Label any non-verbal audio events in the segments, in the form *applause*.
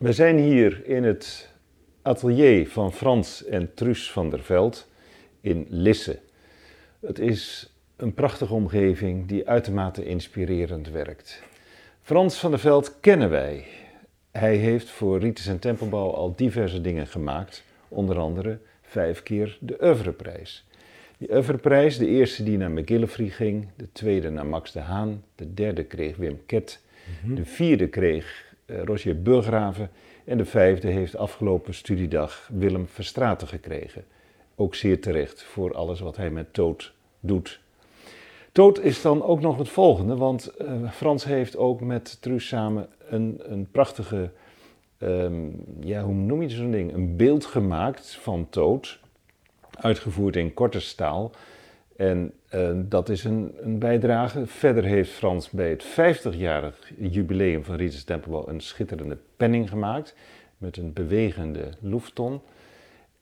We zijn hier in het atelier van Frans en Truus van der Veld in Lisse. Het is een prachtige omgeving die uitermate inspirerend werkt. Frans van der Veld kennen wij. Hij heeft voor Rites en Tempelbouw al diverse dingen gemaakt, onder andere vijf keer de Oeuvreprijs. Die Oeuvreprijs, de eerste die naar McGillivray ging, de tweede naar Max de Haan, de derde kreeg Wim Ket, de vierde kreeg Roger Burgraven en de vijfde heeft afgelopen studiedag Willem Verstraten gekregen. Ook zeer terecht voor alles wat hij met Toot doet. Toot is dan ook nog het volgende, want uh, Frans heeft ook met Truus samen een, een prachtige, um, ja, hoe noem je zo'n ding? Een beeld gemaakt van Toot, uitgevoerd in korte staal. En uh, dat is een, een, bijdrage. Verder heeft Frans bij het 50-jarig jubileum van Rieters Tempelbouw een schitterende penning gemaakt. Met een bewegende loefton.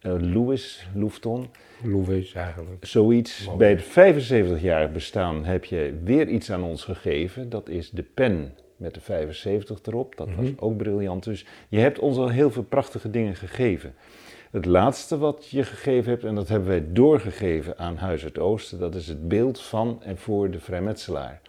Uh, Louis Loufton. Louis eigenlijk. Zoiets. Bij het 75-jarig bestaan heb je weer iets aan ons gegeven. Dat is de pen met de 75 erop. Dat mm -hmm. was ook briljant. Dus je hebt ons al heel veel prachtige dingen gegeven. Het laatste wat je gegeven hebt, en dat hebben wij doorgegeven aan Huis het Oosten, dat is het beeld van en voor de vrijmetselaar.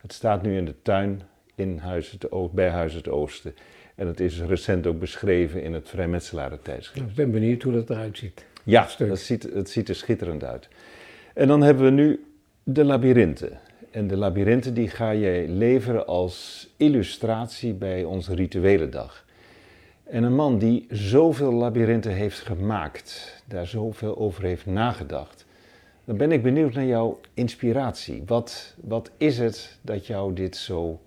Het staat nu in de tuin in Huis het Oosten, bij Huis het Oosten. En het is recent ook beschreven in het Vrijmetselaren-tijdschrift. Ik ben benieuwd hoe dat eruit ziet. Ja, dat ziet, het ziet er schitterend uit. En dan hebben we nu de labyrinthen. En de labyrinthen die ga jij leveren als illustratie bij onze rituele dag. En een man die zoveel labyrinthen heeft gemaakt, daar zoveel over heeft nagedacht, dan ben ik benieuwd naar jouw inspiratie. Wat, wat is het dat jou dit zo,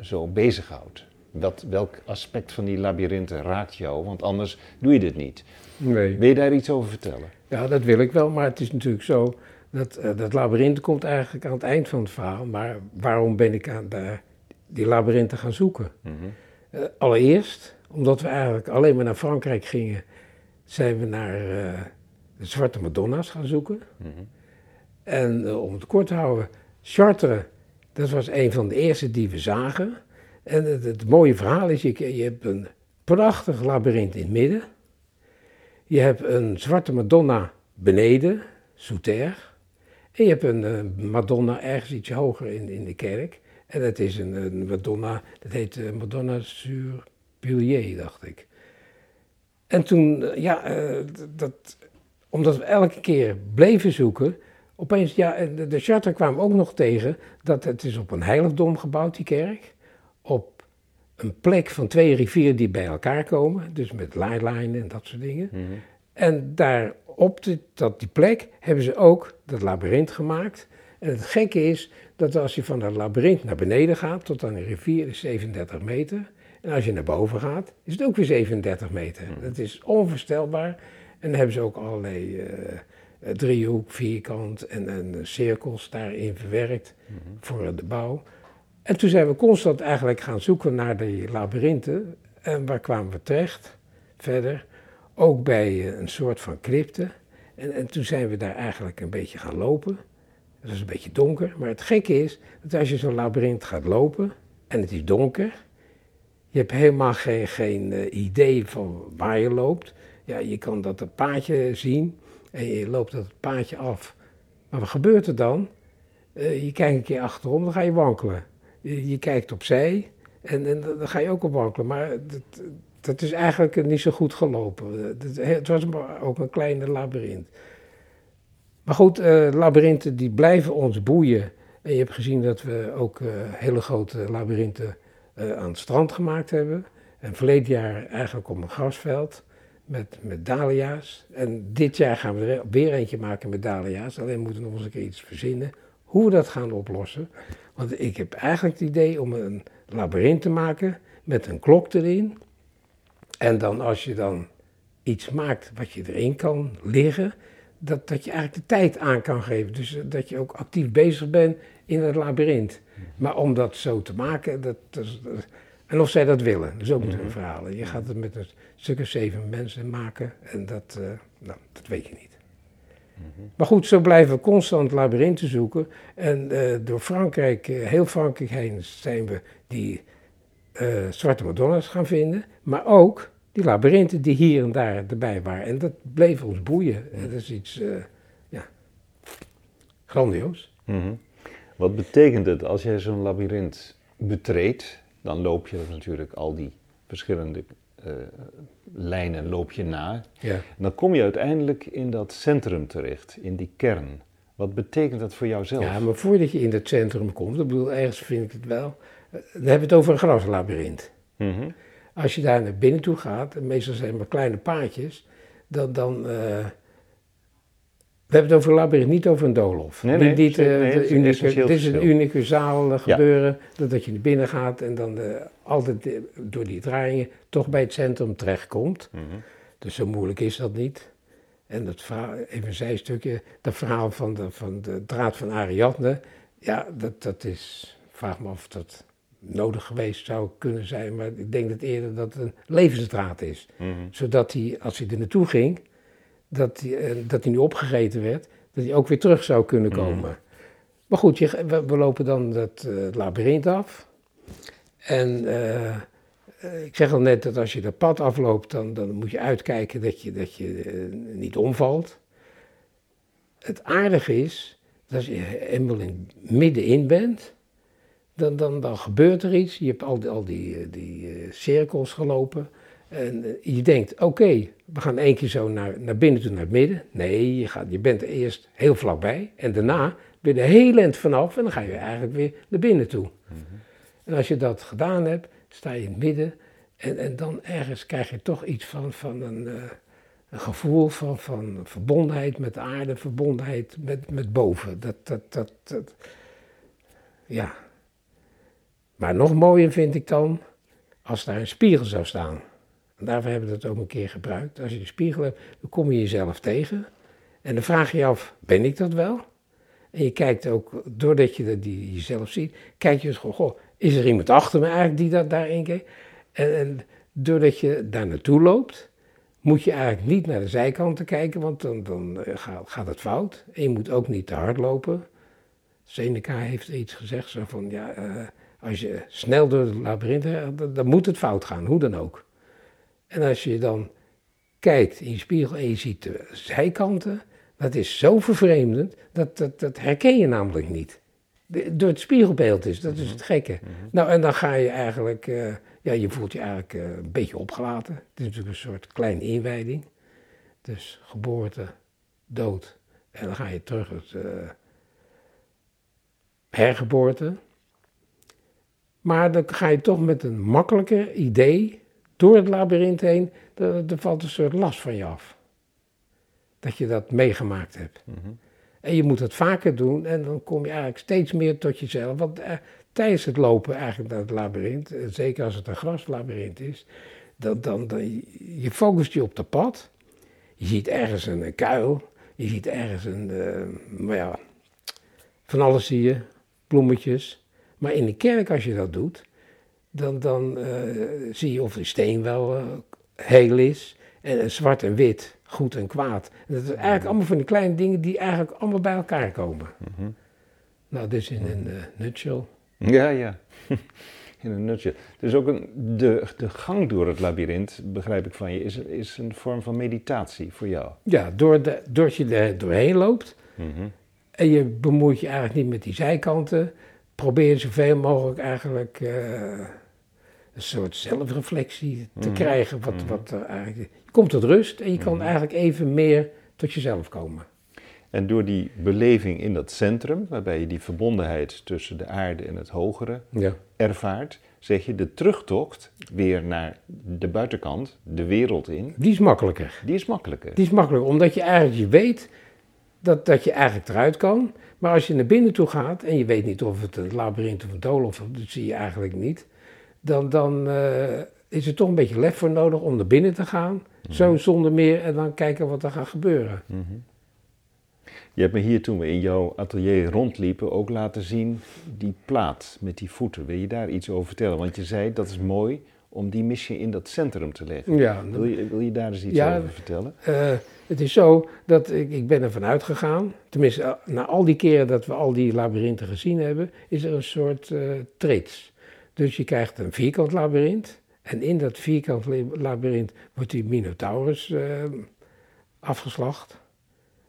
zo bezighoudt? Wat, welk aspect van die labyrinthen raakt jou? Want anders doe je dit niet. Nee. Wil je daar iets over vertellen? Ja, dat wil ik wel, maar het is natuurlijk zo dat uh, dat labyrint komt eigenlijk aan het eind van het verhaal. Maar waarom ben ik aan de, die labyrinthen gaan zoeken? Mm -hmm. uh, allereerst omdat we eigenlijk alleen maar naar Frankrijk gingen, zijn we naar uh, de Zwarte Madonna's gaan zoeken. Mm -hmm. En uh, om het kort te houden, Chartres, dat was een van de eerste die we zagen. En het, het mooie verhaal is, je, je, hebt een prachtig labyrint in het midden. Je hebt een Zwarte Madonna beneden, souterre. En je hebt een uh, Madonna ergens ietsje hoger in, in de kerk. En dat is een, een Madonna, dat heet Madonna sur Pilier, dacht ik. En toen, ja, uh, dat, omdat we elke keer bleven zoeken, opeens, ja, de, de charter kwam ook nog tegen dat het is op een heiligdom gebouwd, die kerk. Op een plek van twee rivieren die bij elkaar komen, dus met leilijnen en dat soort dingen. Mm -hmm. En daar op die, dat, die plek hebben ze ook dat labyrint gemaakt. En het gekke is dat als je van dat labyrint naar beneden gaat, tot aan de rivier is 37 meter. En als je naar boven gaat, is het ook weer 37 meter. Mm. Dat is onvoorstelbaar. En dan hebben ze ook allerlei uh, driehoek, vierkant en, en cirkels daarin verwerkt mm -hmm. voor de bouw. En toen zijn we constant eigenlijk gaan zoeken naar die labyrinthen. En waar kwamen we terecht? Verder, ook bij een soort van crypte. En, en toen zijn we daar eigenlijk een beetje gaan lopen. Het was een beetje donker, maar het gekke is dat als je zo'n labyrint gaat lopen en het is donker, je hebt helemaal geen, geen uh, idee van waar je loopt. Ja, je kan dat een paadje zien en je loopt dat paadje af. Maar wat gebeurt er dan? Uh, je kijkt een keer achterom, dan ga je wankelen. Je, kijkt opzij en, en, dan ga je ook op wankelen. Maar dat, dat is eigenlijk niet zo goed gelopen. Het was ook een kleine labyrint. Maar goed, uh, labyrinthen die blijven ons boeien. En je hebt gezien dat we ook hele grote labyrinthen uh, aan het strand gemaakt hebben. En verleden jaar eigenlijk op een grasveld met, met dahlia's. En dit jaar gaan we er weer eentje maken met dahlia's. Alleen moeten we nog eens een keer iets verzinnen hoe we dat gaan oplossen. Want ik heb eigenlijk het idee om een labyrint te maken met een klok erin. En dan als je dan iets maakt wat je erin kan liggen, dat, dat je eigenlijk de tijd aan kan geven. Dus dat je ook actief bezig bent in het labyrint. Maar om dat zo te maken, dat, dat, en of zij dat willen, dat is ook natuurlijk een verhaal. Je gaat het met een stuk of zeven mensen maken en dat, uh, nou, dat weet je niet. Mm-hmm. Maar goed, zo blijven we constant labyrinthen zoeken. En uh, door Frankrijk, uh, heel Frankrijk heen, zijn we die eh, zwarte madonna's gaan vinden, maar ook die labyrinten die hier en daar erbij waren. En dat bleef ons boeien. En dat is iets, eh, ja, grandioos. Mhm. Wat betekent het als jij zo'n labyrint betreedt? Dan loop je natuurlijk al die verschillende eh, lijnen loop je na. Ja. En dan kom je uiteindelijk in dat centrum terecht, in die kern. Wat betekent dat voor jouzelf? ja, maar voordat je in het centrum komt, ik bedoel, ergens vind ik het wel, eh, dan hebben we het over een graslabyrint. Mhm. Als je daar naar binnen toe gaat, en meestal zijn het maar kleine paadjes, dan. dan eh, we hebben het over een labyrint, niet over een doolhof. Nee, nee, Niet, eh, het is een unieke- essentieel dit is een verschil. unieke zaal eh, gebeuren, dat, dat je naar binnen gaat en dan eh, altijd door die draaiingen toch bij het centrum terechtkomt. Mhm. Dus zo moeilijk is dat niet. En dat verhaal, even een zijstukje, dat verhaal van de, van de draad van Ariadne, ja, dat, dat is, vraag me of dat nodig geweest zou kunnen zijn, maar ik denk dat eerder dat het een levensdraad is. Mhm. Zodat hij, als hij er naartoe ging, dat hij, eh, dat hij niet opgegeten werd, dat hij ook weer terug zou kunnen komen. Maar goed, je, we, we lopen dan dat eh, labyrint af. En eh, ik zeg al net dat als je dat pad afloopt, dan, dan moet je uitkijken dat je, dat je niet omvalt. Het aardige is, dat als je helemaal in, middenin bent, dan, dan, dan gebeurt er iets. Je hebt al die, al die, die cirkels gelopen. En eh, je denkt, oké, we gaan één keer zo naar, naar binnen toe, naar het midden. Nee, je, gaat, je bent er eerst heel vlakbij. En daarna ben je er heel eind vanaf en dan ga je eigenlijk weer naar binnen toe. En als je dat gedaan hebt, sta je in het midden. En, en dan ergens krijg je toch iets van, van een, eh, een gevoel van, van verbondenheid met de aarde, verbondenheid met, met boven. Dat, dat, dat, dat, ja. Maar nog mooier vind ik dan als daar een spiegel zou staan. Daarvoor hebben we dat ook een keer gebruikt. Als je een spiegel hebt, dan kom je jezelf tegen. En dan vraag je je af, ben ik dat wel? En je kijkt ook, doordat je dat die jezelf ziet, kijk je eens gewoon, goh, is er iemand achter me eigenlijk die dat daarin kijkt? En, en doordat je daar naartoe loopt, moet je eigenlijk niet naar de zijkanten kijken, want dan, dan eh, gaat, het fout. En je moet ook niet te hard lopen. Seneca heeft iets gezegd, zo van, ja, eh, als je snel door het labyrint gaat, dan, dan moet het fout gaan, hoe dan ook. En als je dan kijkt in je spiegel en je ziet de zijkanten, dat is zo vervreemdend, dat, dat, dat herken je namelijk niet. De- door het spiegelbeeld is, dat is het gekke. Nou, en dan ga je eigenlijk, eh, ja, je voelt je eigenlijk eh, een beetje opgelaten. Het is natuurlijk een soort kleine inwijding. Dus geboorte, dood, en dan ga je terug het eh, hergeboorte. Maar dan ga je toch met een makkelijker idee door het labyrint heen, er, valt een soort last van je af. Dat je dat meegemaakt hebt. Mhm. En je moet het vaker doen en dan kom je eigenlijk steeds meer tot jezelf. Want eh, tijdens het lopen eigenlijk naar het labyrint, eh, zeker als het een graslabyrint is, dan, dan, dan, je focust je op het pad. Je ziet ergens een, kuil, je ziet ergens een, eh, maar ja, van alles zie je, bloemetjes. Maar in de kerk als je dat doet, dan, dan eh, zie je of de steen wel eh, heel is. En, en zwart en wit, goed en kwaad. En dat is eigenlijk allemaal van die kleine dingen die eigenlijk allemaal bij elkaar komen. Mhm. Nou, dus in een eh, nutshell. Ja, ja. *laughs* In een nutje. Dus ook een, de, de gang door het labyrint, begrijp ik van je, is, is een vorm van meditatie voor jou. Ja, door de, doordat je er doorheen loopt Mhm. en je bemoeit je eigenlijk niet met die zijkanten, probeer je zoveel mogelijk eigenlijk eh, een soort zelfreflectie te Mhm. krijgen. Wat, Mhm. wat er eigenlijk, je komt tot rust en je kan Mhm. eigenlijk even meer tot jezelf komen. En door die beleving in dat centrum, waarbij je die verbondenheid tussen de aarde en het hogere Ja. ervaart, zeg je de terugtocht weer naar de buitenkant, de wereld in, Die is makkelijker. die is makkelijker. Die is makkelijker, omdat je eigenlijk je weet dat, dat je eigenlijk eruit kan. Maar als je naar binnen toe gaat en je weet niet of het een labyrint of een doolhof dat zie je eigenlijk niet. Dan, dan eh, is er toch een beetje lef voor nodig om naar binnen te gaan. Zo zonder meer en dan kijken wat er gaat gebeuren. Mhm. Je hebt me hier toen we in jouw atelier rondliepen ook laten zien die plaat met die voeten. Wil je daar iets over vertellen? Want je zei dat is mooi om die missie in dat centrum te leggen. Ja, Wil je, wil je daar eens iets Ja, over vertellen? Eh, het is zo dat ik, ik ben ervan uitgegaan, tenminste eh, na al die keren dat we al die labyrinthen gezien hebben, is er een soort eh trits. Dus je krijgt een vierkant labyrint. En in dat vierkant labyrint wordt die Minotaurus uh, afgeslacht.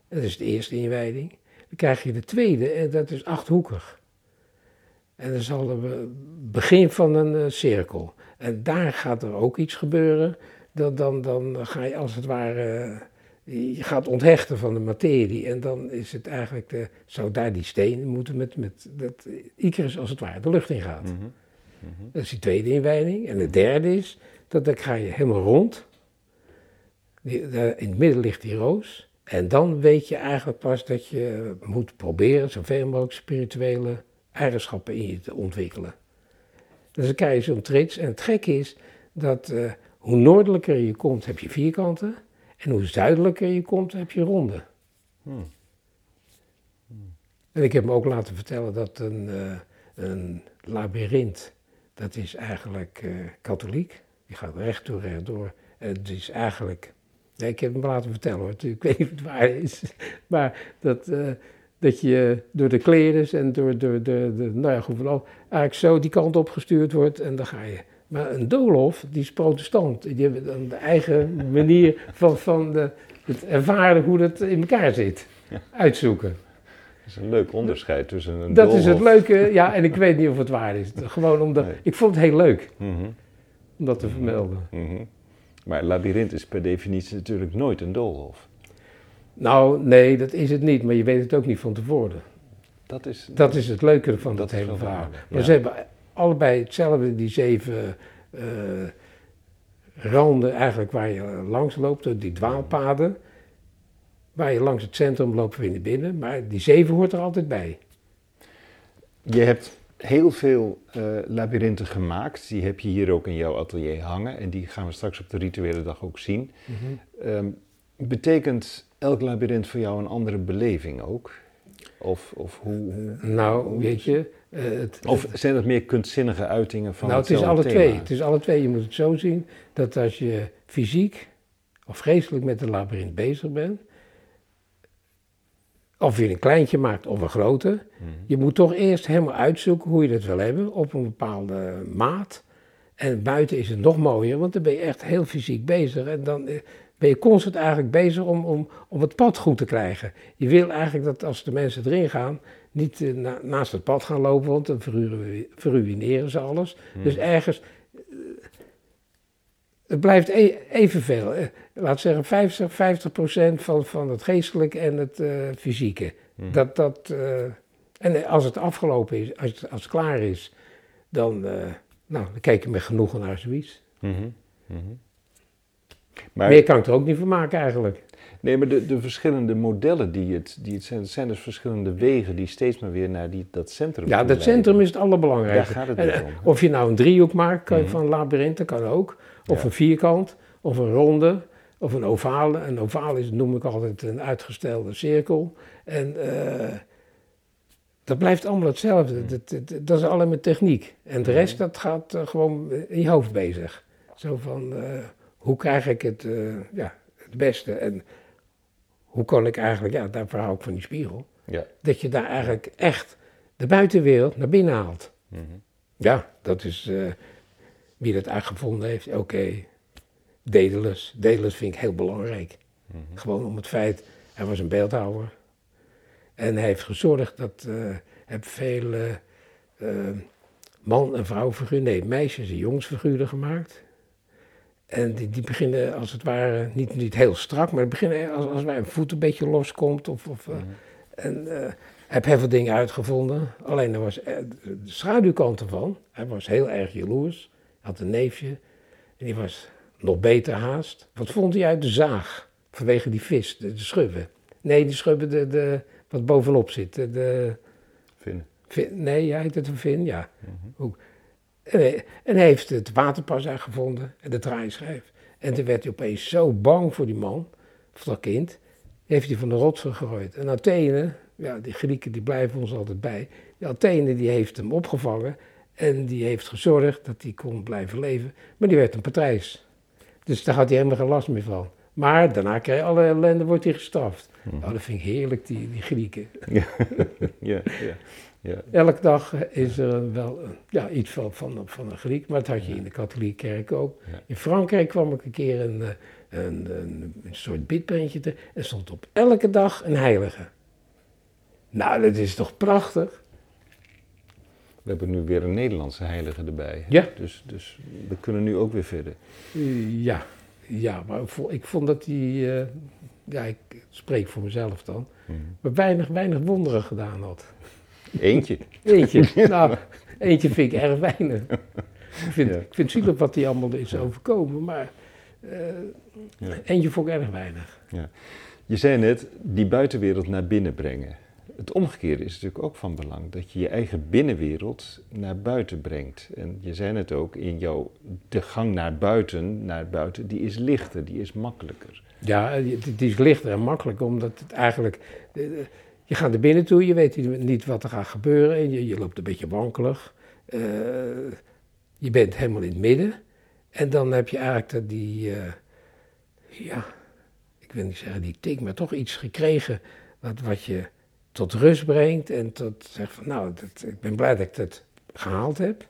Dat is de eerste inwijding. Dan krijg je de tweede en dat is achthoekig. En dan zal het begin van een uh, cirkel. En daar gaat er ook iets gebeuren. Dan, dan, dan ga je als het ware je gaat onthechten van de materie en dan is het eigenlijk, de, zou daar die steen moeten met, met dat Icarus als het ware de lucht in gaat. Mhm. Mhm. Dat is die tweede inwijding. En de derde is, dat dan ga je helemaal rond. in het midden ligt die roos. En dan weet je eigenlijk pas dat je moet proberen zoveel mogelijk spirituele eigenschappen in je te ontwikkelen. Dus dan krijg je zo'n trits. En het gekke is dat uh, hoe noordelijker je komt, heb je vierkanten. En hoe zuidelijker je komt, heb je ronde. Hmm. En ik heb me ook laten vertellen dat een, uh, een labyrint, dat is eigenlijk uh, katholiek. Die gaat recht door, recht door. Het is eigenlijk, nee, ik heb me laten vertellen hoor, ik weet niet of het waar is, *laughs* maar dat, uh, dat je door de kleders en door, door de, de, nou ja, goed, eigenlijk zo die kant op gestuurd wordt en dan ga je maar een doolhof, die is protestant. Die hebben dan de eigen *laughs* manier van, van de, het ervaren hoe dat in elkaar zit. Uitzoeken. Dat is een leuk onderscheid tussen een Dat is het leuke, ja, en ik weet niet of het waar is. Gewoon omdat, ik vond het heel leuk mhm. om dat te vermelden. Mm Maar labyrint is per definitie natuurlijk nooit een doolhof. Nou, nee, dat is het niet, maar je weet het ook niet van tevoren. Dat is, dat is het leuke van dat, hele verhaal. Maar ze hebben allebei hetzelfde, die zeven uh, randen eigenlijk waar je langs loopt, die dwaalpaden. Waar je langs het centrum loopt weer naar binnen, maar die zeven hoort er altijd bij. Je hebt heel veel uh, labyrinthen gemaakt. Die heb je hier ook in jouw atelier hangen. En die gaan we straks op de rituele dag ook zien. Mhm. Ehm, betekent elk labyrint voor jou een andere beleving ook? Of, of hoe, Nou, weet je... Uh, het, of zijn het meer kunstzinnige uitingen van Nou, het is alle twee. Het is alle twee. Je moet het zo zien dat als je fysiek of geestelijk met een labyrint bezig bent... Of je een kleintje maakt of een grote. Mhm. Je moet toch eerst helemaal uitzoeken hoe je dat wil hebben op een bepaalde maat. En buiten is het nog mooier, want dan ben je echt heel fysiek bezig. En dan eh, ben je constant eigenlijk bezig om, om, om het pad goed te krijgen. Je wil eigenlijk dat als de mensen erin gaan, niet eh, naast het pad gaan lopen, want dan verruineren ze alles. Hmm. Dus ergens, het blijft e evenveel. Uh, laat zeggen 50, 50 procent van, van het geestelijke en het fysieke. Hmm. Dat, dat, en als het afgelopen is, als het, als het klaar is, dan, nou, dan kijk je met genoegen naar zoiets. Mm -hmm. Maar, Meer kan ik er ook niet van maken eigenlijk. Nee, maar de, de verschillende modellen die het, die het zijn, zijn dus verschillende wegen die steeds maar weer naar die, dat centrum Ja, dat centrum is het allerbelangrijkste. Daar gaat het en, om. Of je nou een driehoek maakt kan je mhm. van een labyrint, dat kan ook. Of een vierkant, of een ronde, of een ovale. Een ovale is, noem ik altijd, een uitgestelde cirkel. En uh, dat blijft allemaal hetzelfde. Mhm. Dat, dat, dat, is alleen maar techniek. En de rest, dat gaat uh, gewoon in je hoofd bezig. Zo van... Uh, hoe krijg ik het, ja, het beste? En hoe kan ik eigenlijk, ja, daar verhaal ik van die spiegel, ja. dat je daar eigenlijk echt de buitenwereld naar binnen haalt. Mm -hmm. Ja, dat is uh, wie dat uitgevonden heeft. Oké, okay. Daedalus vind ik heel belangrijk. Mm -hmm. Gewoon om het feit, hij was een beeldhouwer. En hij heeft gezorgd dat, uh, heb veel man- en vrouwfiguren, nee, meisjes- en jongensfiguren gemaakt. En die, die beginnen als het ware, niet, niet heel strak, maar beginnen als, als een voet een beetje loskomt. Of, of, mm En uh, heb heel veel dingen uitgevonden. Alleen er was eh, de schaduwkant ervan. Hij was heel erg jaloers. Had een neefje. En die was nog beter haast. Wat vond hij uit de zaag? Vanwege die vis, de, schubben. Nee, die schubben de, de, wat bovenop zit. De, de Vin. Nee, jij heet het een vin, ja. Mm en, hij heeft het waterpas uitgevonden en de draaischijf. En toen werd hij opeens zo bang voor die man, of dat kind, heeft hij van de rotsen gegooid. En Athene, ja, die Grieken die blijven ons altijd bij, die Athene die heeft hem opgevangen en die heeft gezorgd dat hij kon blijven leven, maar die werd een patrijs. Dus daar had hij helemaal geen last meer van. Maar daarna krijg je alle ellende, wordt hij gestraft. Mm. Oh, dat vind ik heerlijk, die, die Grieken. Ja, *laughs* ja, ja. Ja. Elke dag is er wel ja, iets van, van, van een Griek, maar dat had je in de katholieke kerk ook. In Frankrijk kwam ik een keer een, eh, een, een, een soort bidprentje te. Er stond op elke dag een heilige. Nou, dat is toch prachtig? We hebben nu weer een Nederlandse heilige erbij. Ja. Dus, dus we kunnen nu ook weer verder. Eh, ja, ja, maar ik vond, ik vond dat hij, eh, ja, ik spreek voor mezelf dan, Mhm. maar weinig, weinig wonderen gedaan had. Eentje. Eentje, *laughs* nou, eentje vind ik erg weinig. Ik vind, Ja. ik vind het zielig wat hij allemaal is overkomen, maar eh, Ja. eentje vond ik erg weinig. Je zei net, die buitenwereld naar binnen brengen. Het omgekeerde is natuurlijk ook van belang. Dat je je eigen binnenwereld naar buiten brengt. En je zei het ook, in jouw, de gang naar buiten, naar buiten, die is lichter, die is makkelijker. Ja, het is lichter en makkelijker, omdat het eigenlijk... Je gaat er binnen toe, je weet niet wat er gaat gebeuren en je, je loopt een beetje wankelig. Eh, je bent helemaal in het midden. En dan heb je eigenlijk dat die, eh, ja, ik wil niet zeggen die tik, maar toch iets gekregen wat, wat je tot rust brengt en tot zegt van nou, dat, ik ben blij dat ik het gehaald heb.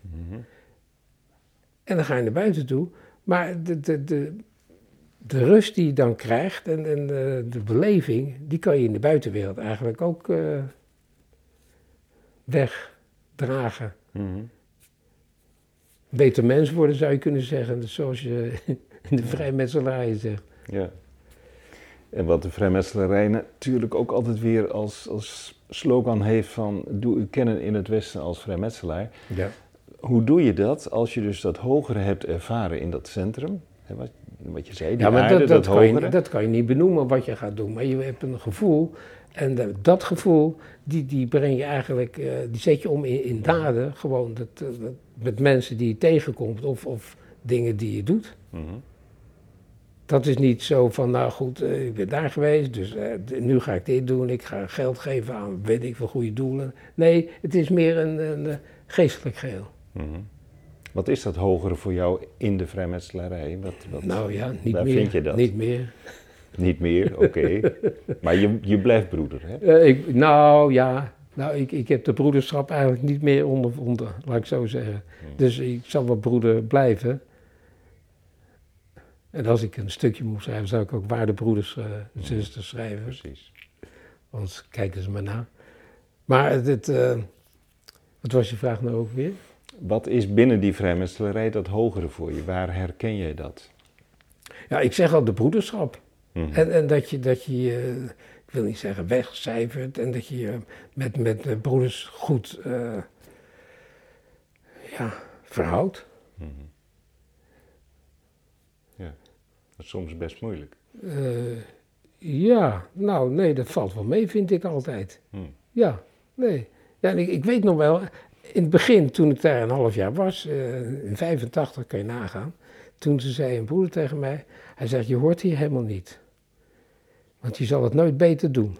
En dan ga je naar buiten toe. Maar de, de, de, de rust die je dan krijgt en, en de, de beleving, die kan je in de buitenwereld eigenlijk ook eh, wegdragen. Mhm. Beter mens worden zou je kunnen zeggen, zoals je in de vrijmetselarij zegt. Ja. En wat de vrijmetselarij natuurlijk ook altijd weer als, als slogan heeft van doe u kennen in het Westen als vrijmetselaar. Ja. Hoe doe je dat als je dus dat hogere hebt ervaren in dat centrum? Wat, je zei, die Ja, maar aarde, dat, dat, dat, kan je, dat kan je niet benoemen wat je gaat doen, maar je hebt een gevoel. En dat gevoel, die, die breng je eigenlijk, eh, die zet je om in, in daden. Gewoon dat, eh, dat, met mensen die je tegenkomt of, of dingen die je doet. Mhm. Dat is niet zo van, nou goed, eh, ik ben daar geweest, dus nu ga ik dit doen. Ik ga geld geven aan, weet ik veel, goede doelen. Nee, het is meer een, een, geestelijk geheel. Mhm. Wat is dat hogere voor jou in de vrijmetselarij? Wat, wat, Nou ja, niet waar meer. vind je dat? Niet meer. Niet meer, oké. *laughs* maar je, je blijft broeder, hè? Eh, ik, nou ja, nou, ik, ik heb de broederschap eigenlijk niet meer ondervonden, laat ik zo zeggen. Dus ik zal wel broeder blijven. En als ik een stukje moet schrijven, zou ik ook waardebroeders, eh en zusters schrijven. Precies. Anders kijken ze maar na. Maar het, het, eh, wat was je vraag nou ook weer? Wat is binnen die vrijmetselarij dat hogere voor je? Waar herken jij dat? Ja, ik zeg al de broederschap. Mhm. En, en dat je, dat je je, ik wil niet zeggen wegcijfert, en dat je je met, met de broeders goed eh, ja, verhoudt. Mhm. Ja, dat is soms best moeilijk. Eh, ja, nou nee, dat valt wel mee, vind ik altijd. Mhm. Ja, nee. Ja, ik, ik weet nog wel, in het begin, toen ik daar een half jaar was, eh, in 85 kan je nagaan, toen ze zei een broeder tegen mij, hij zegt, je hoort hier helemaal niet. Want je zal het nooit beter doen.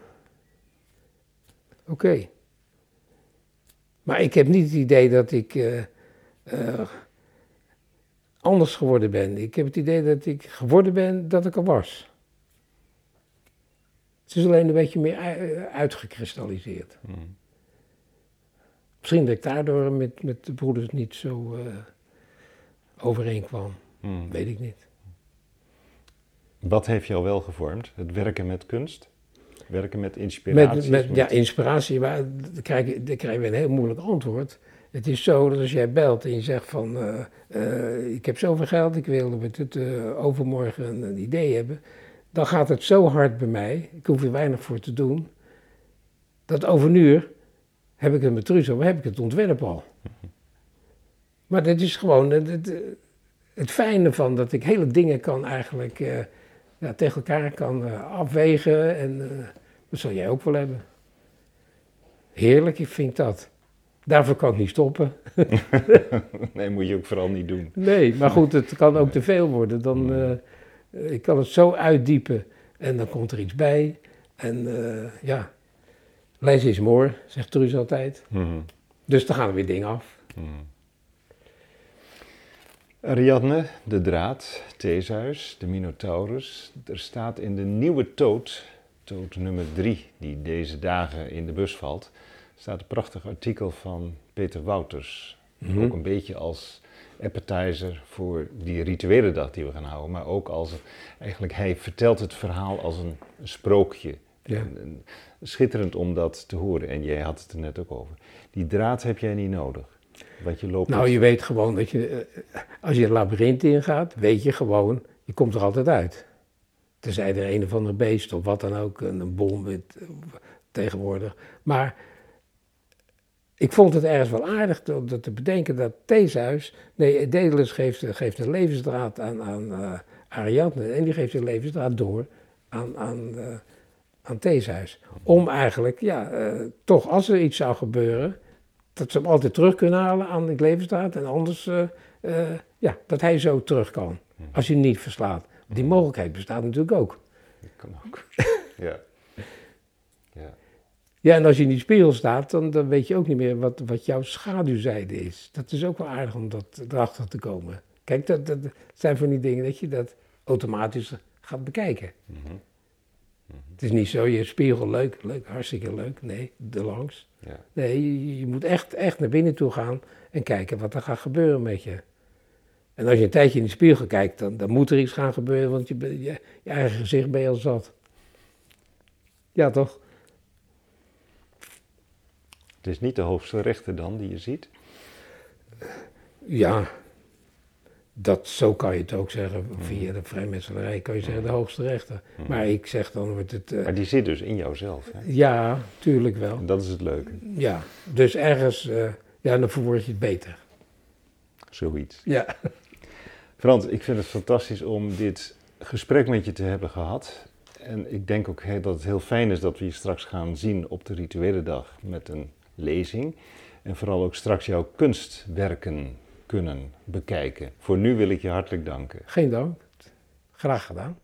Oké. Maar ik heb niet het idee dat ik eh, eh, anders geworden ben. Ik heb het idee dat ik geworden ben dat ik er was. Het is alleen een beetje meer ui- uitgekristalliseerd. Mhm. Misschien dat ik daardoor met, met de broeders niet zo eh overeenkwam. Mhm. Weet ik niet. Wat heeft jou wel gevormd? Het werken met kunst? Werken met inspiratie? Met, met, ja, inspiratie, maar krijg, dan krijgen we een heel moeilijk antwoord. Het is zo dat als jij belt en je zegt van, eh, eh, ik heb zoveel geld, ik wil met het overmorgen een, een idee hebben. Dan gaat het zo hard bij mij, ik hoef er weinig voor te doen, dat over een uur heb ik het met Truus heb ik het ontwerp al. Maar dat is gewoon het, het, het fijne van dat ik hele dingen kan eigenlijk eh, ja, tegen elkaar kan eh, afwegen en eh, dat zal jij ook wel hebben. Heerlijk, ik vind dat. Daarvoor kan ik niet stoppen. *laughs* nee, moet je ook vooral niet doen. Nee, maar goed, het kan ook te veel worden. Dan, eh, ik kan het zo uitdiepen en dan komt er iets bij. En ja, less is more, zegt Truus altijd. Mhm. Dus dan gaan er weer dingen af. Mhm. Ariadne, de draad, Theseus, de Minotaurus. Er staat in de nieuwe toot, toot nummer drie, die deze dagen in de bus valt, staat een prachtig artikel van Peter Wouters. Mhm. Ook een beetje als appetizer voor die rituele dag die we gaan houden. Maar ook als, eigenlijk, hij vertelt het verhaal als een, een sprookje. Ja. En- en schitterend om dat te horen. En jij had het er net ook over. Die draad heb jij niet nodig. Want je loopt Nou, je weet gewoon dat je, eh, als je het labyrint ingaat, weet je gewoon, je komt er altijd uit. Tenzij er een of ander beest of wat dan ook, een, een bom met, eh, tegenwoordig. Maar ik vond het ergens wel aardig te, dat te bedenken dat Theseus, nee, Daedalus geeft, geeft een levensdraad aan, aan eh, Ariadne en die geeft een levensdraad door aan, aan, aan Theseus. Om eigenlijk, ja, eh, toch als er iets zou gebeuren, dat ze hem altijd terug kunnen halen aan de levensdraad en anders, eh, eh, ja, dat hij zo terug kan. Als je hem niet verslaat. Die mogelijkheid bestaat natuurlijk ook. Dat kan ook. *laughs* ja. ja. Ja, en als je in die spiegel staat, dan, dan weet je ook niet meer wat, wat jouw schaduwzijde is. Dat is ook wel aardig om dat erachter te komen. Kijk, dat, dat zijn van die dingen dat je dat automatisch gaat bekijken. Mhm. Het is niet zo, je spiegel leuk, leuk, hartstikke leuk. Nee, erlangs. ja. Nee, je, moet echt, echt naar binnen toe gaan en kijken wat er gaat gebeuren met je. En als je een tijdje in de spiegel kijkt, dan, dan moet er iets gaan gebeuren, want je, je eigen gezicht ben je al zat. Ja, toch? Het is niet de hoogste rechter dan die je ziet. Ja, dat, zo kan je het ook zeggen. Via de vrijmetselarij kan je zeggen de hoogste rechter. Maar ik zeg dan wordt het... eh, Maar die zit dus in jouzelf. Hè? ja, tuurlijk wel. En dat is het leuke. Ja, dus ergens, eh, ja, dan verwoord je het beter. Zoiets. Ja. Frans, ik vind het fantastisch om dit gesprek met je te hebben gehad. En ik denk ook dat het heel fijn is dat we je straks gaan zien op de rituele dag met een lezing. En vooral ook straks jouw kunstwerken kunnen bekijken. Voor nu wil ik je hartelijk danken. Geen dank. Graag gedaan.